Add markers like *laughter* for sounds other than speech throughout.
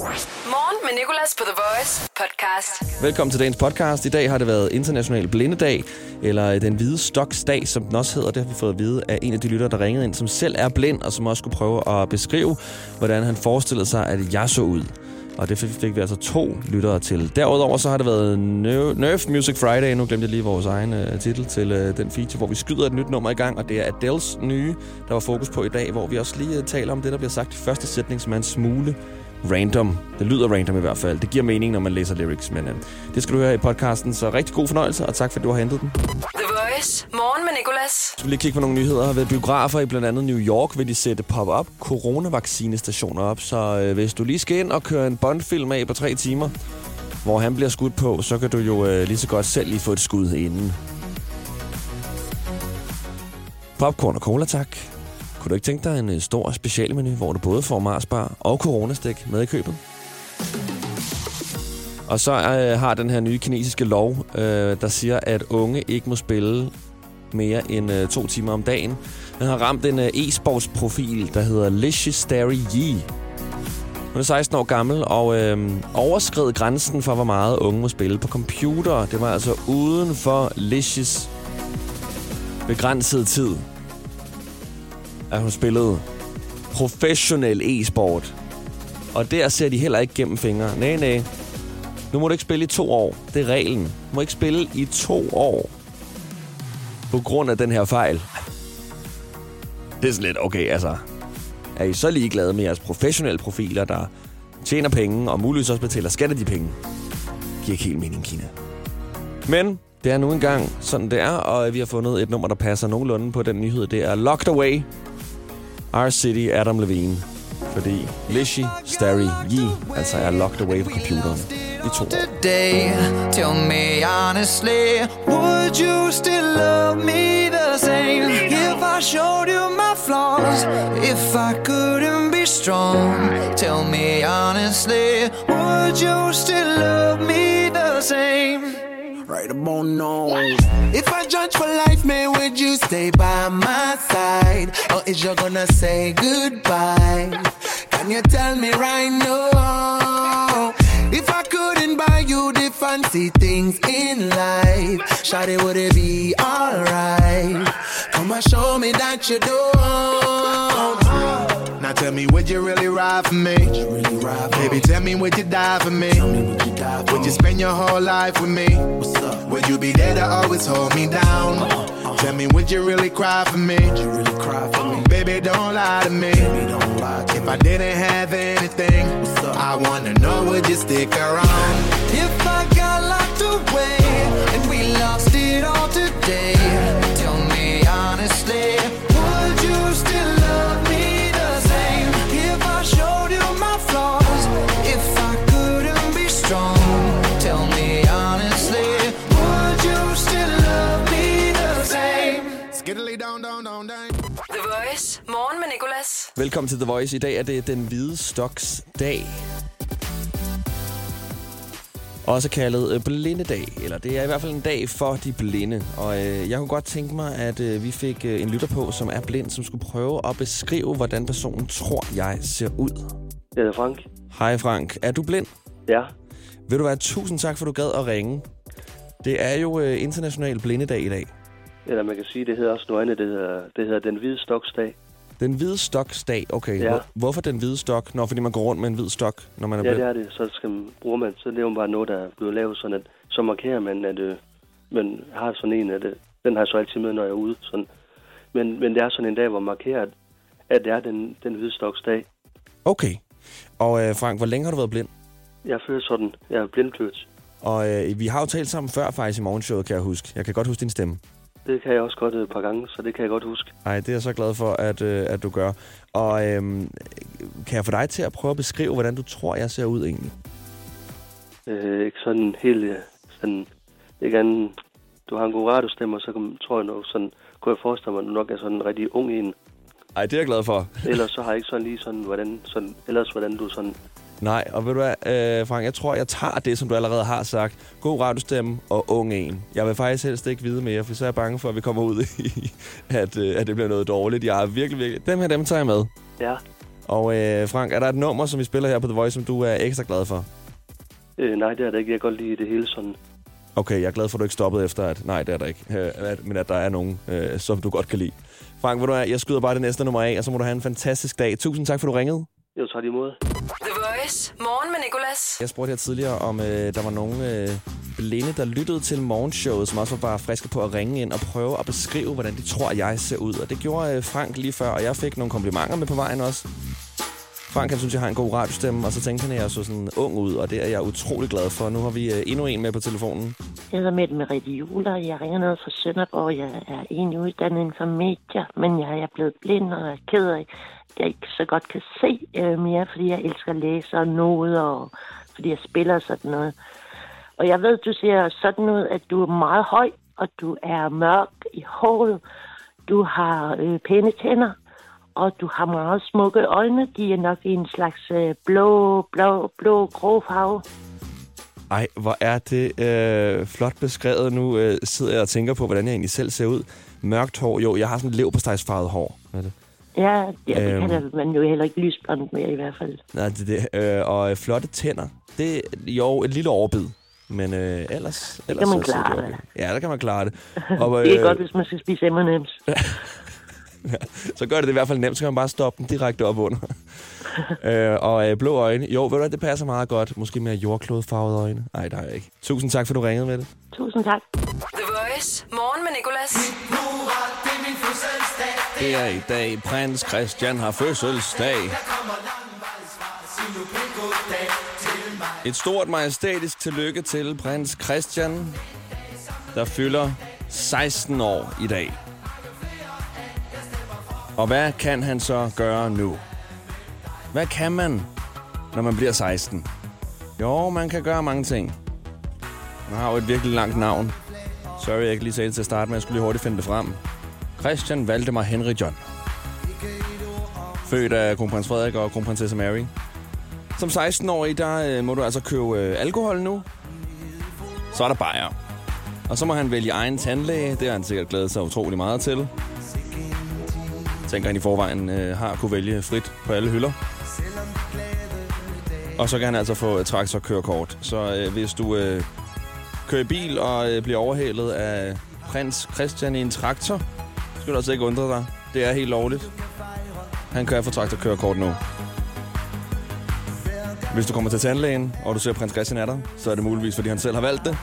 Morgen med Nicolas på The Voice podcast. Velkommen til dagens podcast. I dag har det været International Blindedag, eller den hvide stoksdag, som den også hedder. Det har vi fået at vide af en af de lyttere, der ringede ind, som selv er blind, og som også skulle prøve at beskrive, hvordan han forestillede sig, at jeg så ud. Og det fik vi altså to lyttere til. Derudover så har det været Nerf Music Friday. Nu glemte jeg lige vores egen øh, titel til øh, den feature, hvor vi skyder et nyt nummer i gang. Og det er Adels nye, der var fokus på i dag, hvor vi også lige øh, taler om det, der bliver sagt i første sætning, som er en smule random. Det lyder random i hvert fald. Det giver mening, når man læser lyrics, men uh, det skal du høre i podcasten. Så rigtig god fornøjelse, og tak for, at du har hentet den. The Voice. Morgen med Nicolas. Så vil lige kigge på nogle nyheder. Ved biografer i blandt andet New York vil de sætte pop-up coronavaccinestationer op. Så øh, hvis du lige skal ind og køre en Bond-film af på tre timer, hvor han bliver skudt på, så kan du jo øh, lige så godt selv lige få et skud inden. Popcorn og cola, tak. Kunne du ikke tænke dig en øh, stor specialmenu, hvor du både får Marsbar og coronastik med i købet? Og så øh, har den her nye kinesiske lov, øh, der siger, at unge ikke må spille mere end øh, to timer om dagen. Den har ramt en øh, e-sportsprofil, der hedder Licious Dairy Yi. Hun er 16 år gammel og øh, overskred grænsen for, hvor meget unge må spille på computer. Det var altså uden for Licious begrænset tid, at hun spillede professionel e-sport. Og der ser de heller ikke gennem fingre. Nej, nej. Nu må du ikke spille i to år. Det er reglen. Du må ikke spille i to år. På grund af den her fejl. Det er sådan lidt, okay, altså... Er I så ligeglade med jeres professionelle profiler, der tjener penge og muligvis også betaler skat af de penge? Giver ikke helt mening, Kina. Men det er nu engang sådan, det er, og vi har fundet et nummer, der passer nogenlunde på den nyhed. Det er Locked Away. Our City, Adam Levine. Fordi Lishi, Starry, Yi, altså er locked away på computeren i to år. today. Tell me honestly, would you still love me the same if I showed you my flaws? If I couldn't be strong, tell me honestly, would you still love me the same? Right about now. Judge for life, man, would you stay by my side? Or is you gonna say goodbye? Can you tell me right now? If I couldn't buy you the fancy things in life, Shawty, would it be alright? Come and show me that you don't. Now tell me, would you really ride for me? Baby, tell me, would you die for me? Would you spend your whole life with me? Would you be there to always hold me down? Tell me, would you really cry for me? Really cry for uh-huh. Baby, don't lie to me. If I didn't have anything, I wanna know, would you stick around? If I got locked away and we lost it all today, tell me honestly, would you still Velkommen til The Voice. I dag er det den hvide stoks dag. Også kaldet øh, blindedag, eller det er i hvert fald en dag for de blinde. Og øh, jeg kunne godt tænke mig, at øh, vi fik øh, en lytter på, som er blind, som skulle prøve at beskrive, hvordan personen tror, jeg ser ud. Jeg hedder Frank. Hej Frank, er du blind? Ja, Vil du være tusind tak, for du gad at ringe. Det er jo øh, international blindedag i dag. eller man kan sige, det hedder også noget andet. Det hedder, det hedder Den Hvide Stoksdag. Den hvide stoksdag, okay. Ja. Hvor, hvorfor den hvide stok? Nå, fordi man går rundt med en hvid stok, når man er Ja, blind. det er det. Så skal man, bruger man, så det er jo bare noget, der er blevet lavet sådan, at så markerer man, at øh, man har sådan en, at øh, den har jeg så altid med, når jeg er ude. Sådan. Men, men det er sådan en dag, hvor man markerer, at, at det er den, den hvide stoksdag. Okay. Og øh, Frank, hvor længe har du været blind? Jeg føler sådan, jeg er blindfødt. Og øh, vi har jo talt sammen før faktisk i morgenshowet, kan jeg huske. Jeg kan godt huske din stemme. Det kan jeg også godt et par gange, så det kan jeg godt huske. Ej, det er jeg så glad for, at, øh, at du gør. Og øh, kan jeg få dig til at prøve at beskrive, hvordan du tror, jeg ser ud egentlig? Øh, ikke sådan helt øh, sådan, ikke anden, du har en god radiostemme, så kan, tror jeg nok sådan, kunne jeg forestille mig, at du nok er sådan en rigtig ung en. Ej, det er jeg glad for. Ellers så har jeg ikke sådan lige sådan, hvordan, sådan, ellers hvordan du sådan, Nej, og ved du hvad, øh, Frank, jeg tror, jeg tager det, som du allerede har sagt. God radiostemme og ung en. Jeg vil faktisk helst ikke vide mere, for så er jeg bange for, at vi kommer ud i, *laughs* at, øh, at det bliver noget dårligt. Jeg er virkelig, virkelig... Dem her, dem tager jeg med. ja, Og øh, Frank, er der et nummer, som vi spiller her på The Voice, som du er ekstra glad for? Øh, nej, det er det ikke. Jeg kan godt lide det hele sådan. Okay, jeg er glad for, at du ikke stoppede efter, at nej, det er der ikke. Øh, men at der er nogen, øh, som du godt kan lide. Frank, ved du hvad, jeg skyder bare det næste nummer af, og så må du have en fantastisk dag. Tusind tak, for du ringede. Jo, tager imod. Voice. Morgen med Nicolas. Jeg spurgte her tidligere, om øh, der var nogen øh, blinde, der lyttede til morgenshowet, som også var bare friske på at ringe ind og prøve at beskrive, hvordan de tror, jeg ser ud. Og det gjorde øh, Frank lige før, og jeg fik nogle komplimenter med på vejen også. Frank, han synes, jeg har en god radiostemme, og så tænkte han, at jeg så sådan ung ud, og det er jeg utrolig glad for. Nu har vi øh, endnu en med på telefonen. Jeg hedder Mette Merete Juler. Jeg ringer ned fra Sønderborg. Jeg er egentlig uddannet inden for medier, men jeg er blevet blind og er ked af, at jeg ikke så godt kan se øh, mere, fordi jeg elsker at læse og noder, og fordi jeg spiller og sådan noget. Og jeg ved, du ser sådan ud, at du er meget høj, og du er mørk i håret. Du har øh, pæne tænder, og du har meget smukke øjne. De er nok i en slags øh, blå, blå, blå, grå farve. Ej, hvor er det øh, flot beskrevet. Nu øh, sidder jeg og tænker på, hvordan jeg egentlig selv ser ud. Mørkt hår. Jo, jeg har sådan leverpostejsfarvet hår. Hvad er det? Ja, ja det Øhm. kan man jo heller ikke lysblond mere i hvert fald. Nej, det er det. Øh, og øh, flotte tænder. Det er jo et lille overbid. Men øh, ellers, ellers man så ser klare det det. okay. Ja, der kan man klare det. *laughs* Og, Det er godt, hvis man skal spise M&M's. *laughs* *laughs* så gør det det i hvert fald nemt, så kan man bare stoppe den direkte op under. *laughs* øh, og øh, blå øjne. Jo, ved du hvad, det passer meget godt. Måske mere jordklodefarvede øjne. Nej, der er ikke. Tusind tak, for du ringede med det. Tusind tak. The Voice. Morgen med Nicolas. Det er i dag, prins Christian har fødselsdag. Et stort majestætisk tillykke til prins Christian, der fylder 16 år i dag. Og hvad kan han så gøre nu? Hvad kan man, når man bliver 16? Jo, man kan gøre mange ting. Man har jo et virkelig langt navn. Sorry, jeg ikke lige sagde det til at starte med. Jeg skulle lige hurtigt finde det frem. Christian Valdemar Henry John. Født af kronprins Frederik og kronprinsesse Mary. Som 16-årig, der øh, må du altså købe øh, alkohol nu. Så er der bajer. Og så må han vælge egen tandlæge. Det har han sikkert glædet sig utrolig meget til. Tænker han i forvejen øh, har kunne vælge frit på alle hylder. Og så kan han altså få øh, traktorkørekort. Så øh, hvis du øh, kører i bil og øh, bliver overhalet af prins Christian i en traktor, så skal du altså ikke undre dig. Det er helt lovligt. Han kører for traktorkørekort nu. Hvis du kommer til tandlægen, og du ser prins Christian er der, så er det muligvis, fordi han selv har valgt det.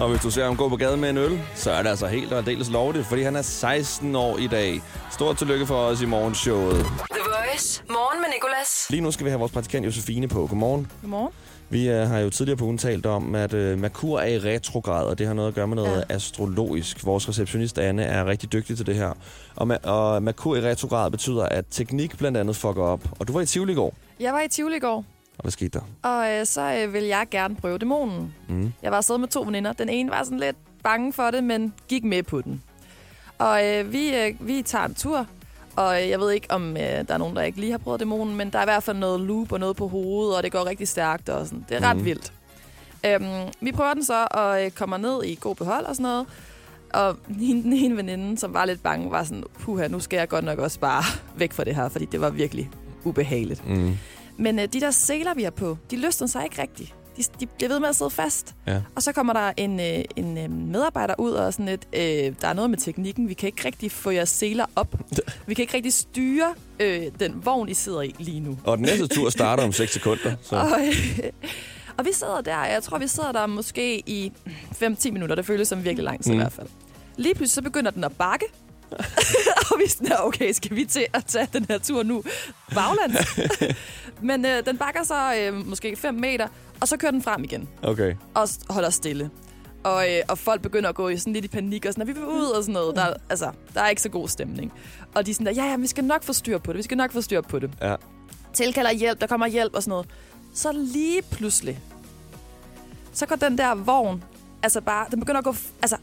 Og hvis du ser ham gå på gaden med en øl, så er det altså helt og aldeles lovligt, fordi han er 16 år i dag. Stort tillykke for os i morgenshowet. The Voice. Morgen med Nicolas. Lige nu skal vi have vores praktikant Josefine på. Godmorgen. Godmorgen. Vi øh, har jo tidligere på ugen talt om, at øh, Merkur er i retrograd, og det har noget at gøre med noget ja. astrologisk. Vores receptionist Anne er rigtig dygtig til det her. Og, ma- og Merkur i retrograd betyder, at teknik blandt andet fucker op. Og du var i Tivoli i går. Jeg var i Tivoli i går, Og hvad skete der? og øh, så øh, ville jeg gerne prøve dæmonen. Mm. Jeg var afsted med to veninder. Den ene var sådan lidt bange for det, men gik med på den. Og øh, vi, øh, vi tager en tur, og øh, jeg ved ikke, om øh, der er nogen, der ikke lige har prøvet dæmonen, men der er i hvert fald noget loop og noget på hovedet, og det går rigtig stærkt. Og sådan. Det er ret Mhm. vildt. Øhm, vi prøver den så, og øh, kommer ned i god behold og sådan noget. Og *laughs* hende, den ene veninde, som var lidt bange, var sådan, puha, nu skal jeg godt nok også bare væk fra det her, fordi det var virkelig ubehageligt. Mm. Men øh, de der seler, vi har på, de løsner sig ikke rigtigt. De, de bliver ved med at sidde fast. Ja. Og så kommer der en, øh, en øh, medarbejder ud og sådan lidt, øh, der er noget med teknikken, vi kan ikke rigtig få jeres seler op. Vi kan ikke rigtig styre øh, den vogn, I sidder i lige nu. Og den næste tur starter om 6 sekunder. Så. *laughs* Og, øh, og vi sidder der, jeg tror, vi sidder der måske i 5-10 minutter. Det føles som virkelig lang tid mm. i hvert fald. Lige pludselig så begynder den at bakke. *laughs* og vi er sådan okay, skal vi til at tage den her tur nu baglands? *laughs* Men øh, den bakker så øh, måske 5 meter, og så kører den frem igen Okay. og holder stille. Og, øh, og folk begynder at gå i sådan lidt i panik, og sådan, at vi vil ud og sådan noget. Der, er- altså, der er ikke så god stemning. Og de er sådan der, ja, ja, vi skal nok få styr på det, vi skal nok få styr på det. Ja. Tilkalder hjælp, der kommer hjælp og sådan noget. Så lige pludselig, så går den der vogn, altså bare, den begynder at gå, altså,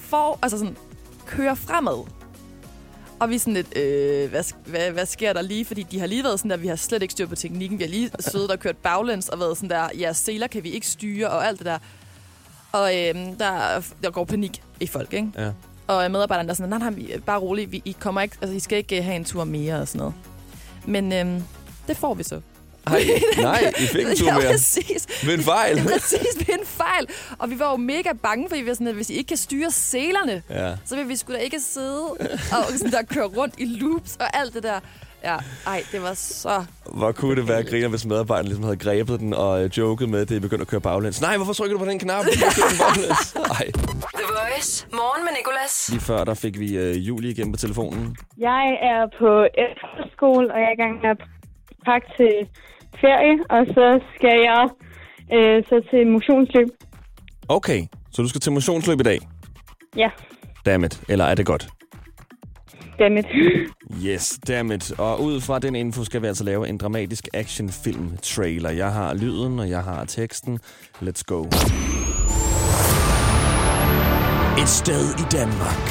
for, altså sådan, køre fremad. Og vi er sådan lidt, øh, hvad, hvad, hvad sker der lige? Fordi de har lige været sådan der, vi har slet ikke styr på teknikken. Vi har lige siddet og kørt baglæns og været sådan der, ja, seler kan vi ikke styre og alt det der. Og øh, der, der går panik i folk, ikke? Ja. Og medarbejderne der er sådan, nej, nej, vi- bare roligt, vi, I, kommer ikke, altså, I skal ikke øh, have en tur mere og sådan noget. Men øh, Det får vi så. Ej, *laughs* nej, I fik en tur *laughs* mere. præcis. Ved en fejl. præcis, ved en fejl. Og vi var jo mega bange, fordi vi var sådan, at hvis I ikke kan styre selerne, Ja. så vil vi sgu da ikke sidde og sådan der køre rundt i loops og alt det der. Ja, ej, det var så... Hvor kunne det være griner, hvis medarbejderen ligesom havde grebet den og øh, joket med, at det begyndte at køre baglæns. Nej, hvorfor trykker du på den knap? Du kan køre den baglæns. Ej. The Voice. Morgen med Nicolas. Lige før, der fik vi øh, Julie igennem på telefonen. Jeg er på efterskole, og jeg er i gang med at pakke til ferie, og så skal jeg øh, så til motionsløb. Okay, så du skal til motionsløb i dag. Ja, Dammit. Eller er det godt? dammit. *laughs* Yes, dammit. Og ud fra den info skal vi altså lave en dramatisk actionfilm-trailer. Jeg har lyden, og jeg har teksten. Let's go. Et sted i Danmark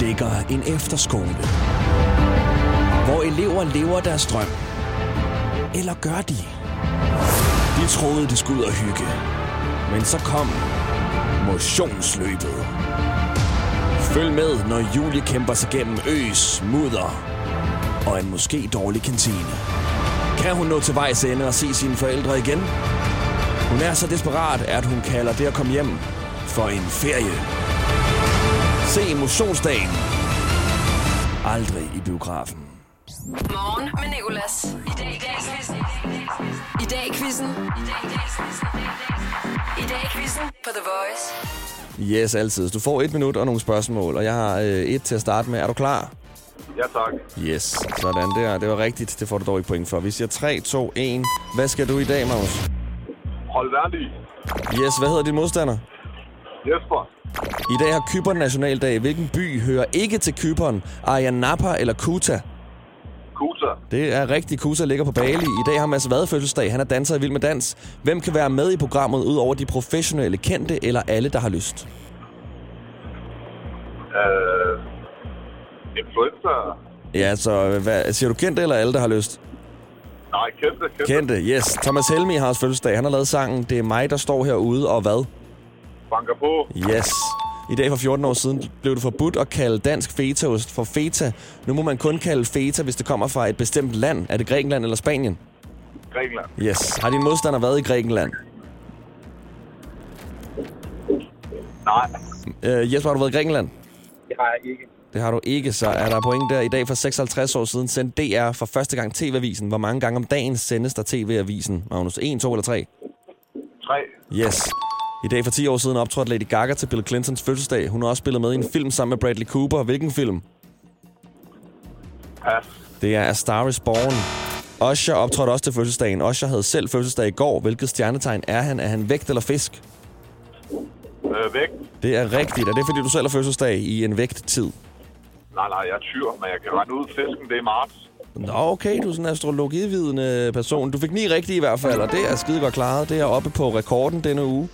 ligger en efterskole, hvor elever lever deres drøm. Eller gør de? De troede, de skulle ud og hygge. Men så kom motionsløbet. Følg med, når Julie kæmper sig gennem øs, mudder og en måske dårlig kantine. Kan hun nå til vejs ende og se sine forældre igen? Hun er så desperat, at hun kalder det at komme hjem for en ferie. Se motionsdagen. Aldrig i biografen. Morgen med Nicolas. I dag i dag quizzen. I dag i quizzen. I dag i quizzen på The Voice. Yes, altid. Du får et minut og nogle spørgsmål, og jeg har øh, et til at starte med. Er du klar? Ja, tak. Yes, sådan der. Det var rigtigt. Det får du dog ikke point for. Vi siger 3, 2, 1. Hvad skal du i dag, Magnus? Hold værdig. Yes, hvad hedder din modstander? Jesper. I dag har Kypern nationaldag. Hvilken by hører ikke til Kypern? Ayia Napa eller Kuta? Det er rigtigt. Kuta ligger på Bali. I dag har Mads Vade fødselsdag. Han er danser i Vild med Dans. Hvem kan være med i programmet, ud over de professionelle kendte eller alle, der har lyst? Øh, influenza. Ja, så hvad, siger du kendte eller alle, der har lyst? Nej, kendte, kendte. Kendte, yes. Thomas Helmi har også fødselsdag. Han har lavet sangen Det er mig, der står herude, og hvad? Banker på. Yes. I dag for 14 år siden blev det forbudt at kalde dansk fetaost for feta. Nu må man kun kalde feta, hvis det kommer fra et bestemt land. Er det Grækenland eller Spanien? Grækenland. Yes. Har din modstander været i Grækenland? Nej, Uh, Jesper, har du været i Grækenland? det har jeg ikke. Det har du ikke, så er der point der. I dag for 56 år siden sendte DR for første gang TV-avisen. Hvor mange gange om dagen sendes der TV-avisen, Magnus? 1, 2 eller 3? Tre. Yes. I dag for 10 år siden optrådte Lady Gaga til Bill Clintons fødselsdag. Hun har også spillet med i en film sammen med Bradley Cooper. Hvilken film? Pas. Det er A Star is Born. Usher optrådte også til fødselsdagen. Usher havde selv fødselsdag i går. Hvilket stjernetegn er han? Er han vægt eller fisk? Øh, væk. Det er rigtigt. Er det, fordi du selv har fødselsdag i en vægttid? Nej, nej, jeg er tyr, men jeg kan regne ud, fisken det er marts. Nå, okay, du er sådan en astrologividende person. Du fik ni rigtige i hvert fald, og det er skide godt klaret. Det er oppe på rekorden denne uge.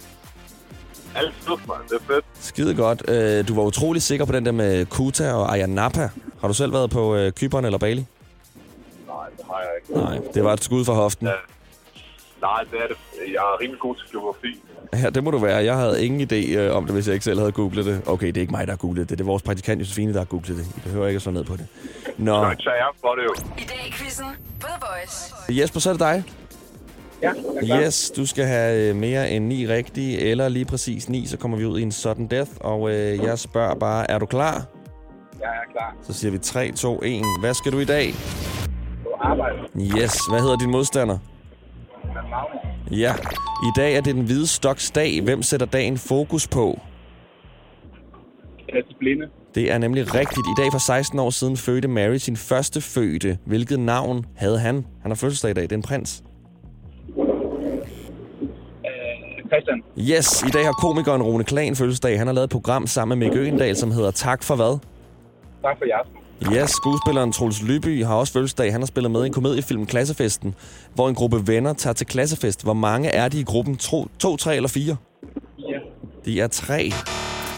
Alt slut. Det er fedt. Skide godt. Øh, Du var utrolig sikker på den der med Kuta og Ayia Napa. Har du selv været på øh, Kypern eller Bali? Nej, det har jeg ikke. Nej, det var et skud fra hoften. Ja. Nej, det er det. Jeg er rimelig god til geografi. Ja, det må du være. Jeg havde ingen idé øh, om det, hvis jeg ikke selv havde googlet det. Okay, det er ikke mig, der har googlet det. Det er vores praktikant Josefine, der har googlet det. I behøver ikke at slå ned på det. Nå, Så jeg tager jeg for det jo. I dag i quizzen på The Voice. Jesper, så er det dig. Ja, Yes, du skal have øh, mere end ni rigtige, eller lige præcis ni, så kommer vi ud i en sudden death. Og øh, jeg spørger bare, er du klar? Jeg er klar. Så siger vi 3, 2, 1. Hvad skal du i dag? På arbejde. Yes, hvad hedder din modstander? Magnus. Ja, i dag er det den hvide stoks dag. Hvem sætter dagen fokus på? Er blinde. Det er nemlig rigtigt. I dag for 16 år siden fødte Mary sin første fødte. Hvilket navn havde han? Han har fødselsdag i dag. Det er en prins. Christian. Yes, i dag har komikeren Rune Klan fødselsdag. Han har lavet et program sammen med Mikke Øgendal, som hedder Tak for hvad? Tak for i aften. Yes, skuespilleren Troels Lyby har også fødselsdag. Han har spillet med i en komediefilm Klassefesten, hvor en gruppe venner tager til klassefest. Hvor mange er de i gruppen? To, to tre eller fire? Ja. De er tre.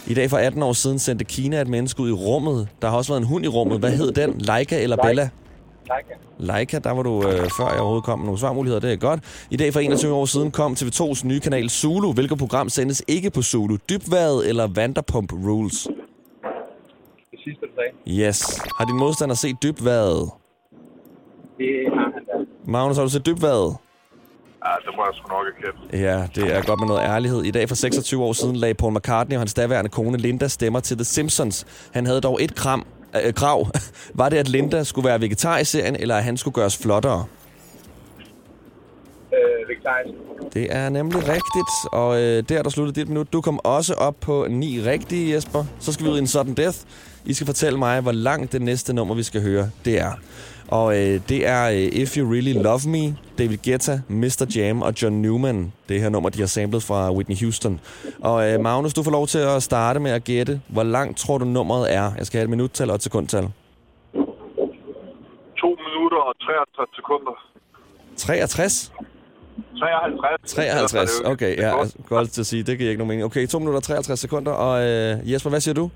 I dag for 18 år siden sendte Kina et menneske ud i rummet. Der har også været en hund i rummet. Hvad hed den? Leica eller Bella? Tak. Leica, der var du øh, før jeg overhovedet kom med nogle svarmuligheder. Det er godt. I dag for 21 år siden kom TV2's nye kanal Zulu. Hvilket program sendes ikke på Zulu? Dybværet eller Vanderpump Rules? Det sidste, du sagde. Yes. Har din modstander set Dybværet? Det har Magnus, har du set dybvad? Ja, det må jeg sgu nok erkende. Ja, det er godt med noget ærlighed. I dag for 26 år siden lagde Paul McCartney og hans daværende kone Linda stemmer til The Simpsons. Han havde dog et kram, øh, krav. *laughs* Var det, at Linda skulle være vegetar i serien, eller at han skulle gøres flottere? Øh, vegetarisk. Det er nemlig rigtigt, og øh, der er der sluttet dit minut. Du kom også op på ni rigtige, Jesper. Så skal vi ud i en sudden death. I skal fortælle mig, hvor langt det næste nummer, vi skal høre, det er. Og øh, det er øh, If You Really Love Me, David Guetta, Mr. Jam og John Newman. Det her nummer, de har samlet fra Whitney Houston. Og øh, Magnus, du får lov til at starte med at gætte. Hvor langt tror du nummeret er? Jeg skal have et minuttal og et sekundtal. 2 minutter og 53 sekunder. 63? 53. 53, okay. Ja, altså, godt til at sige. Det giver ikke nogen mening. Okay, 2 minutter og 53 sekunder. Og øh, Jesper, hvad siger du?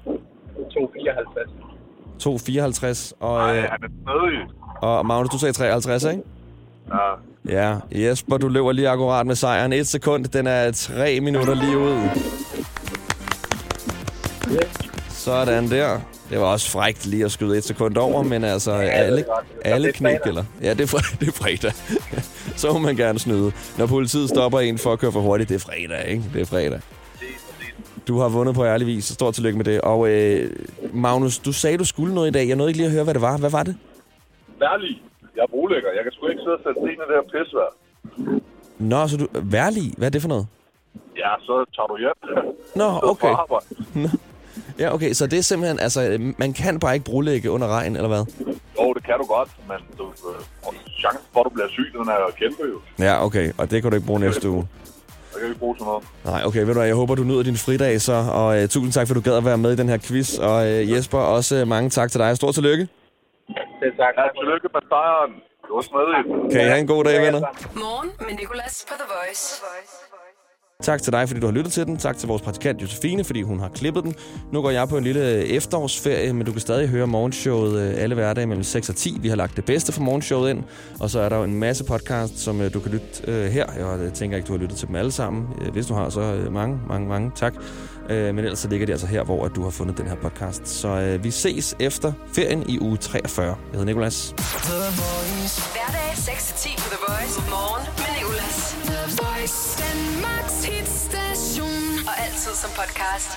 254. 2,54. Og, Nej, øh, han er snedig. Og Magnus, du sagde 53, ikke? Ja. Ja, Jesper, du løber lige akkurat med sejren. Et sekund, den er 3 minutter lige ud. Sådan der. Det var også frækt lige at skyde et sekund over, men altså alle, alle knæk, eller? Ja, det er, *laughs* det er fredag. Så må man gerne snyde. Når politiet stopper en for at køre for hurtigt, det er fredag, ikke? Det er fredag. Du har vundet på ærlig vis, så stort tillykke med det. Og øh, Magnus, du sagde, du skulle noget i dag. Jeg nåede ikke lige at høre, hvad det var. Hvad var det? Værlig. Jeg er brolægger. Jeg kan sgu ikke sidde og sætte sten i det her pisvær. Nå, så du... Værlig? Hvad er det for noget? Ja, så tager du hjem. Nå, okay. *laughs* Ja, okay, så det er simpelthen... Altså, øh, man kan bare ikke brolægge under regn, eller hvad? Jo, det kan du godt, men du, øh, chancen for, at du bliver syg, den er kæmpe jo. Ja, okay. Og det kan du ikke bruge næste uge. Så kan vi ikke bruge sådan noget. Nej, okay, ved du hvad, jeg håber, du nyder din fridag så, og uh, tusind tak, for du gad at være med i den her quiz, og uh, Jesper, også uh, mange tak til dig. Stort tillykke. Det er tak. Ja, tillykke med sejren. Det var snedigt. Kan I have en god dag, venner? Morgen med Nicolas på The Voice. Tak til dig, fordi du har lyttet til den. Tak til vores praktikant Josefine, fordi hun har klippet den. Nu går jeg på en lille efterårsferie, men du kan stadig høre morgenshowet øh, alle hverdage mellem 6 og 10. Vi har lagt det bedste fra morgenshowet ind, og så er der jo en masse podcast, som øh, du kan lytte øh, her. Jeg tænker ikke, du har lyttet til dem alle sammen. Hvis du har, så mange, mange, mange tak. Øh, Men ellers så ligger de altså her, hvor at du har fundet den her podcast. Så øh, vi ses efter ferien i uge 43. Jeg hedder Nikolas. Hverdag 6-10 på The Voice. Morgen med Nicolas. The Voice, Danmarks hitstation. Og altid som podcast.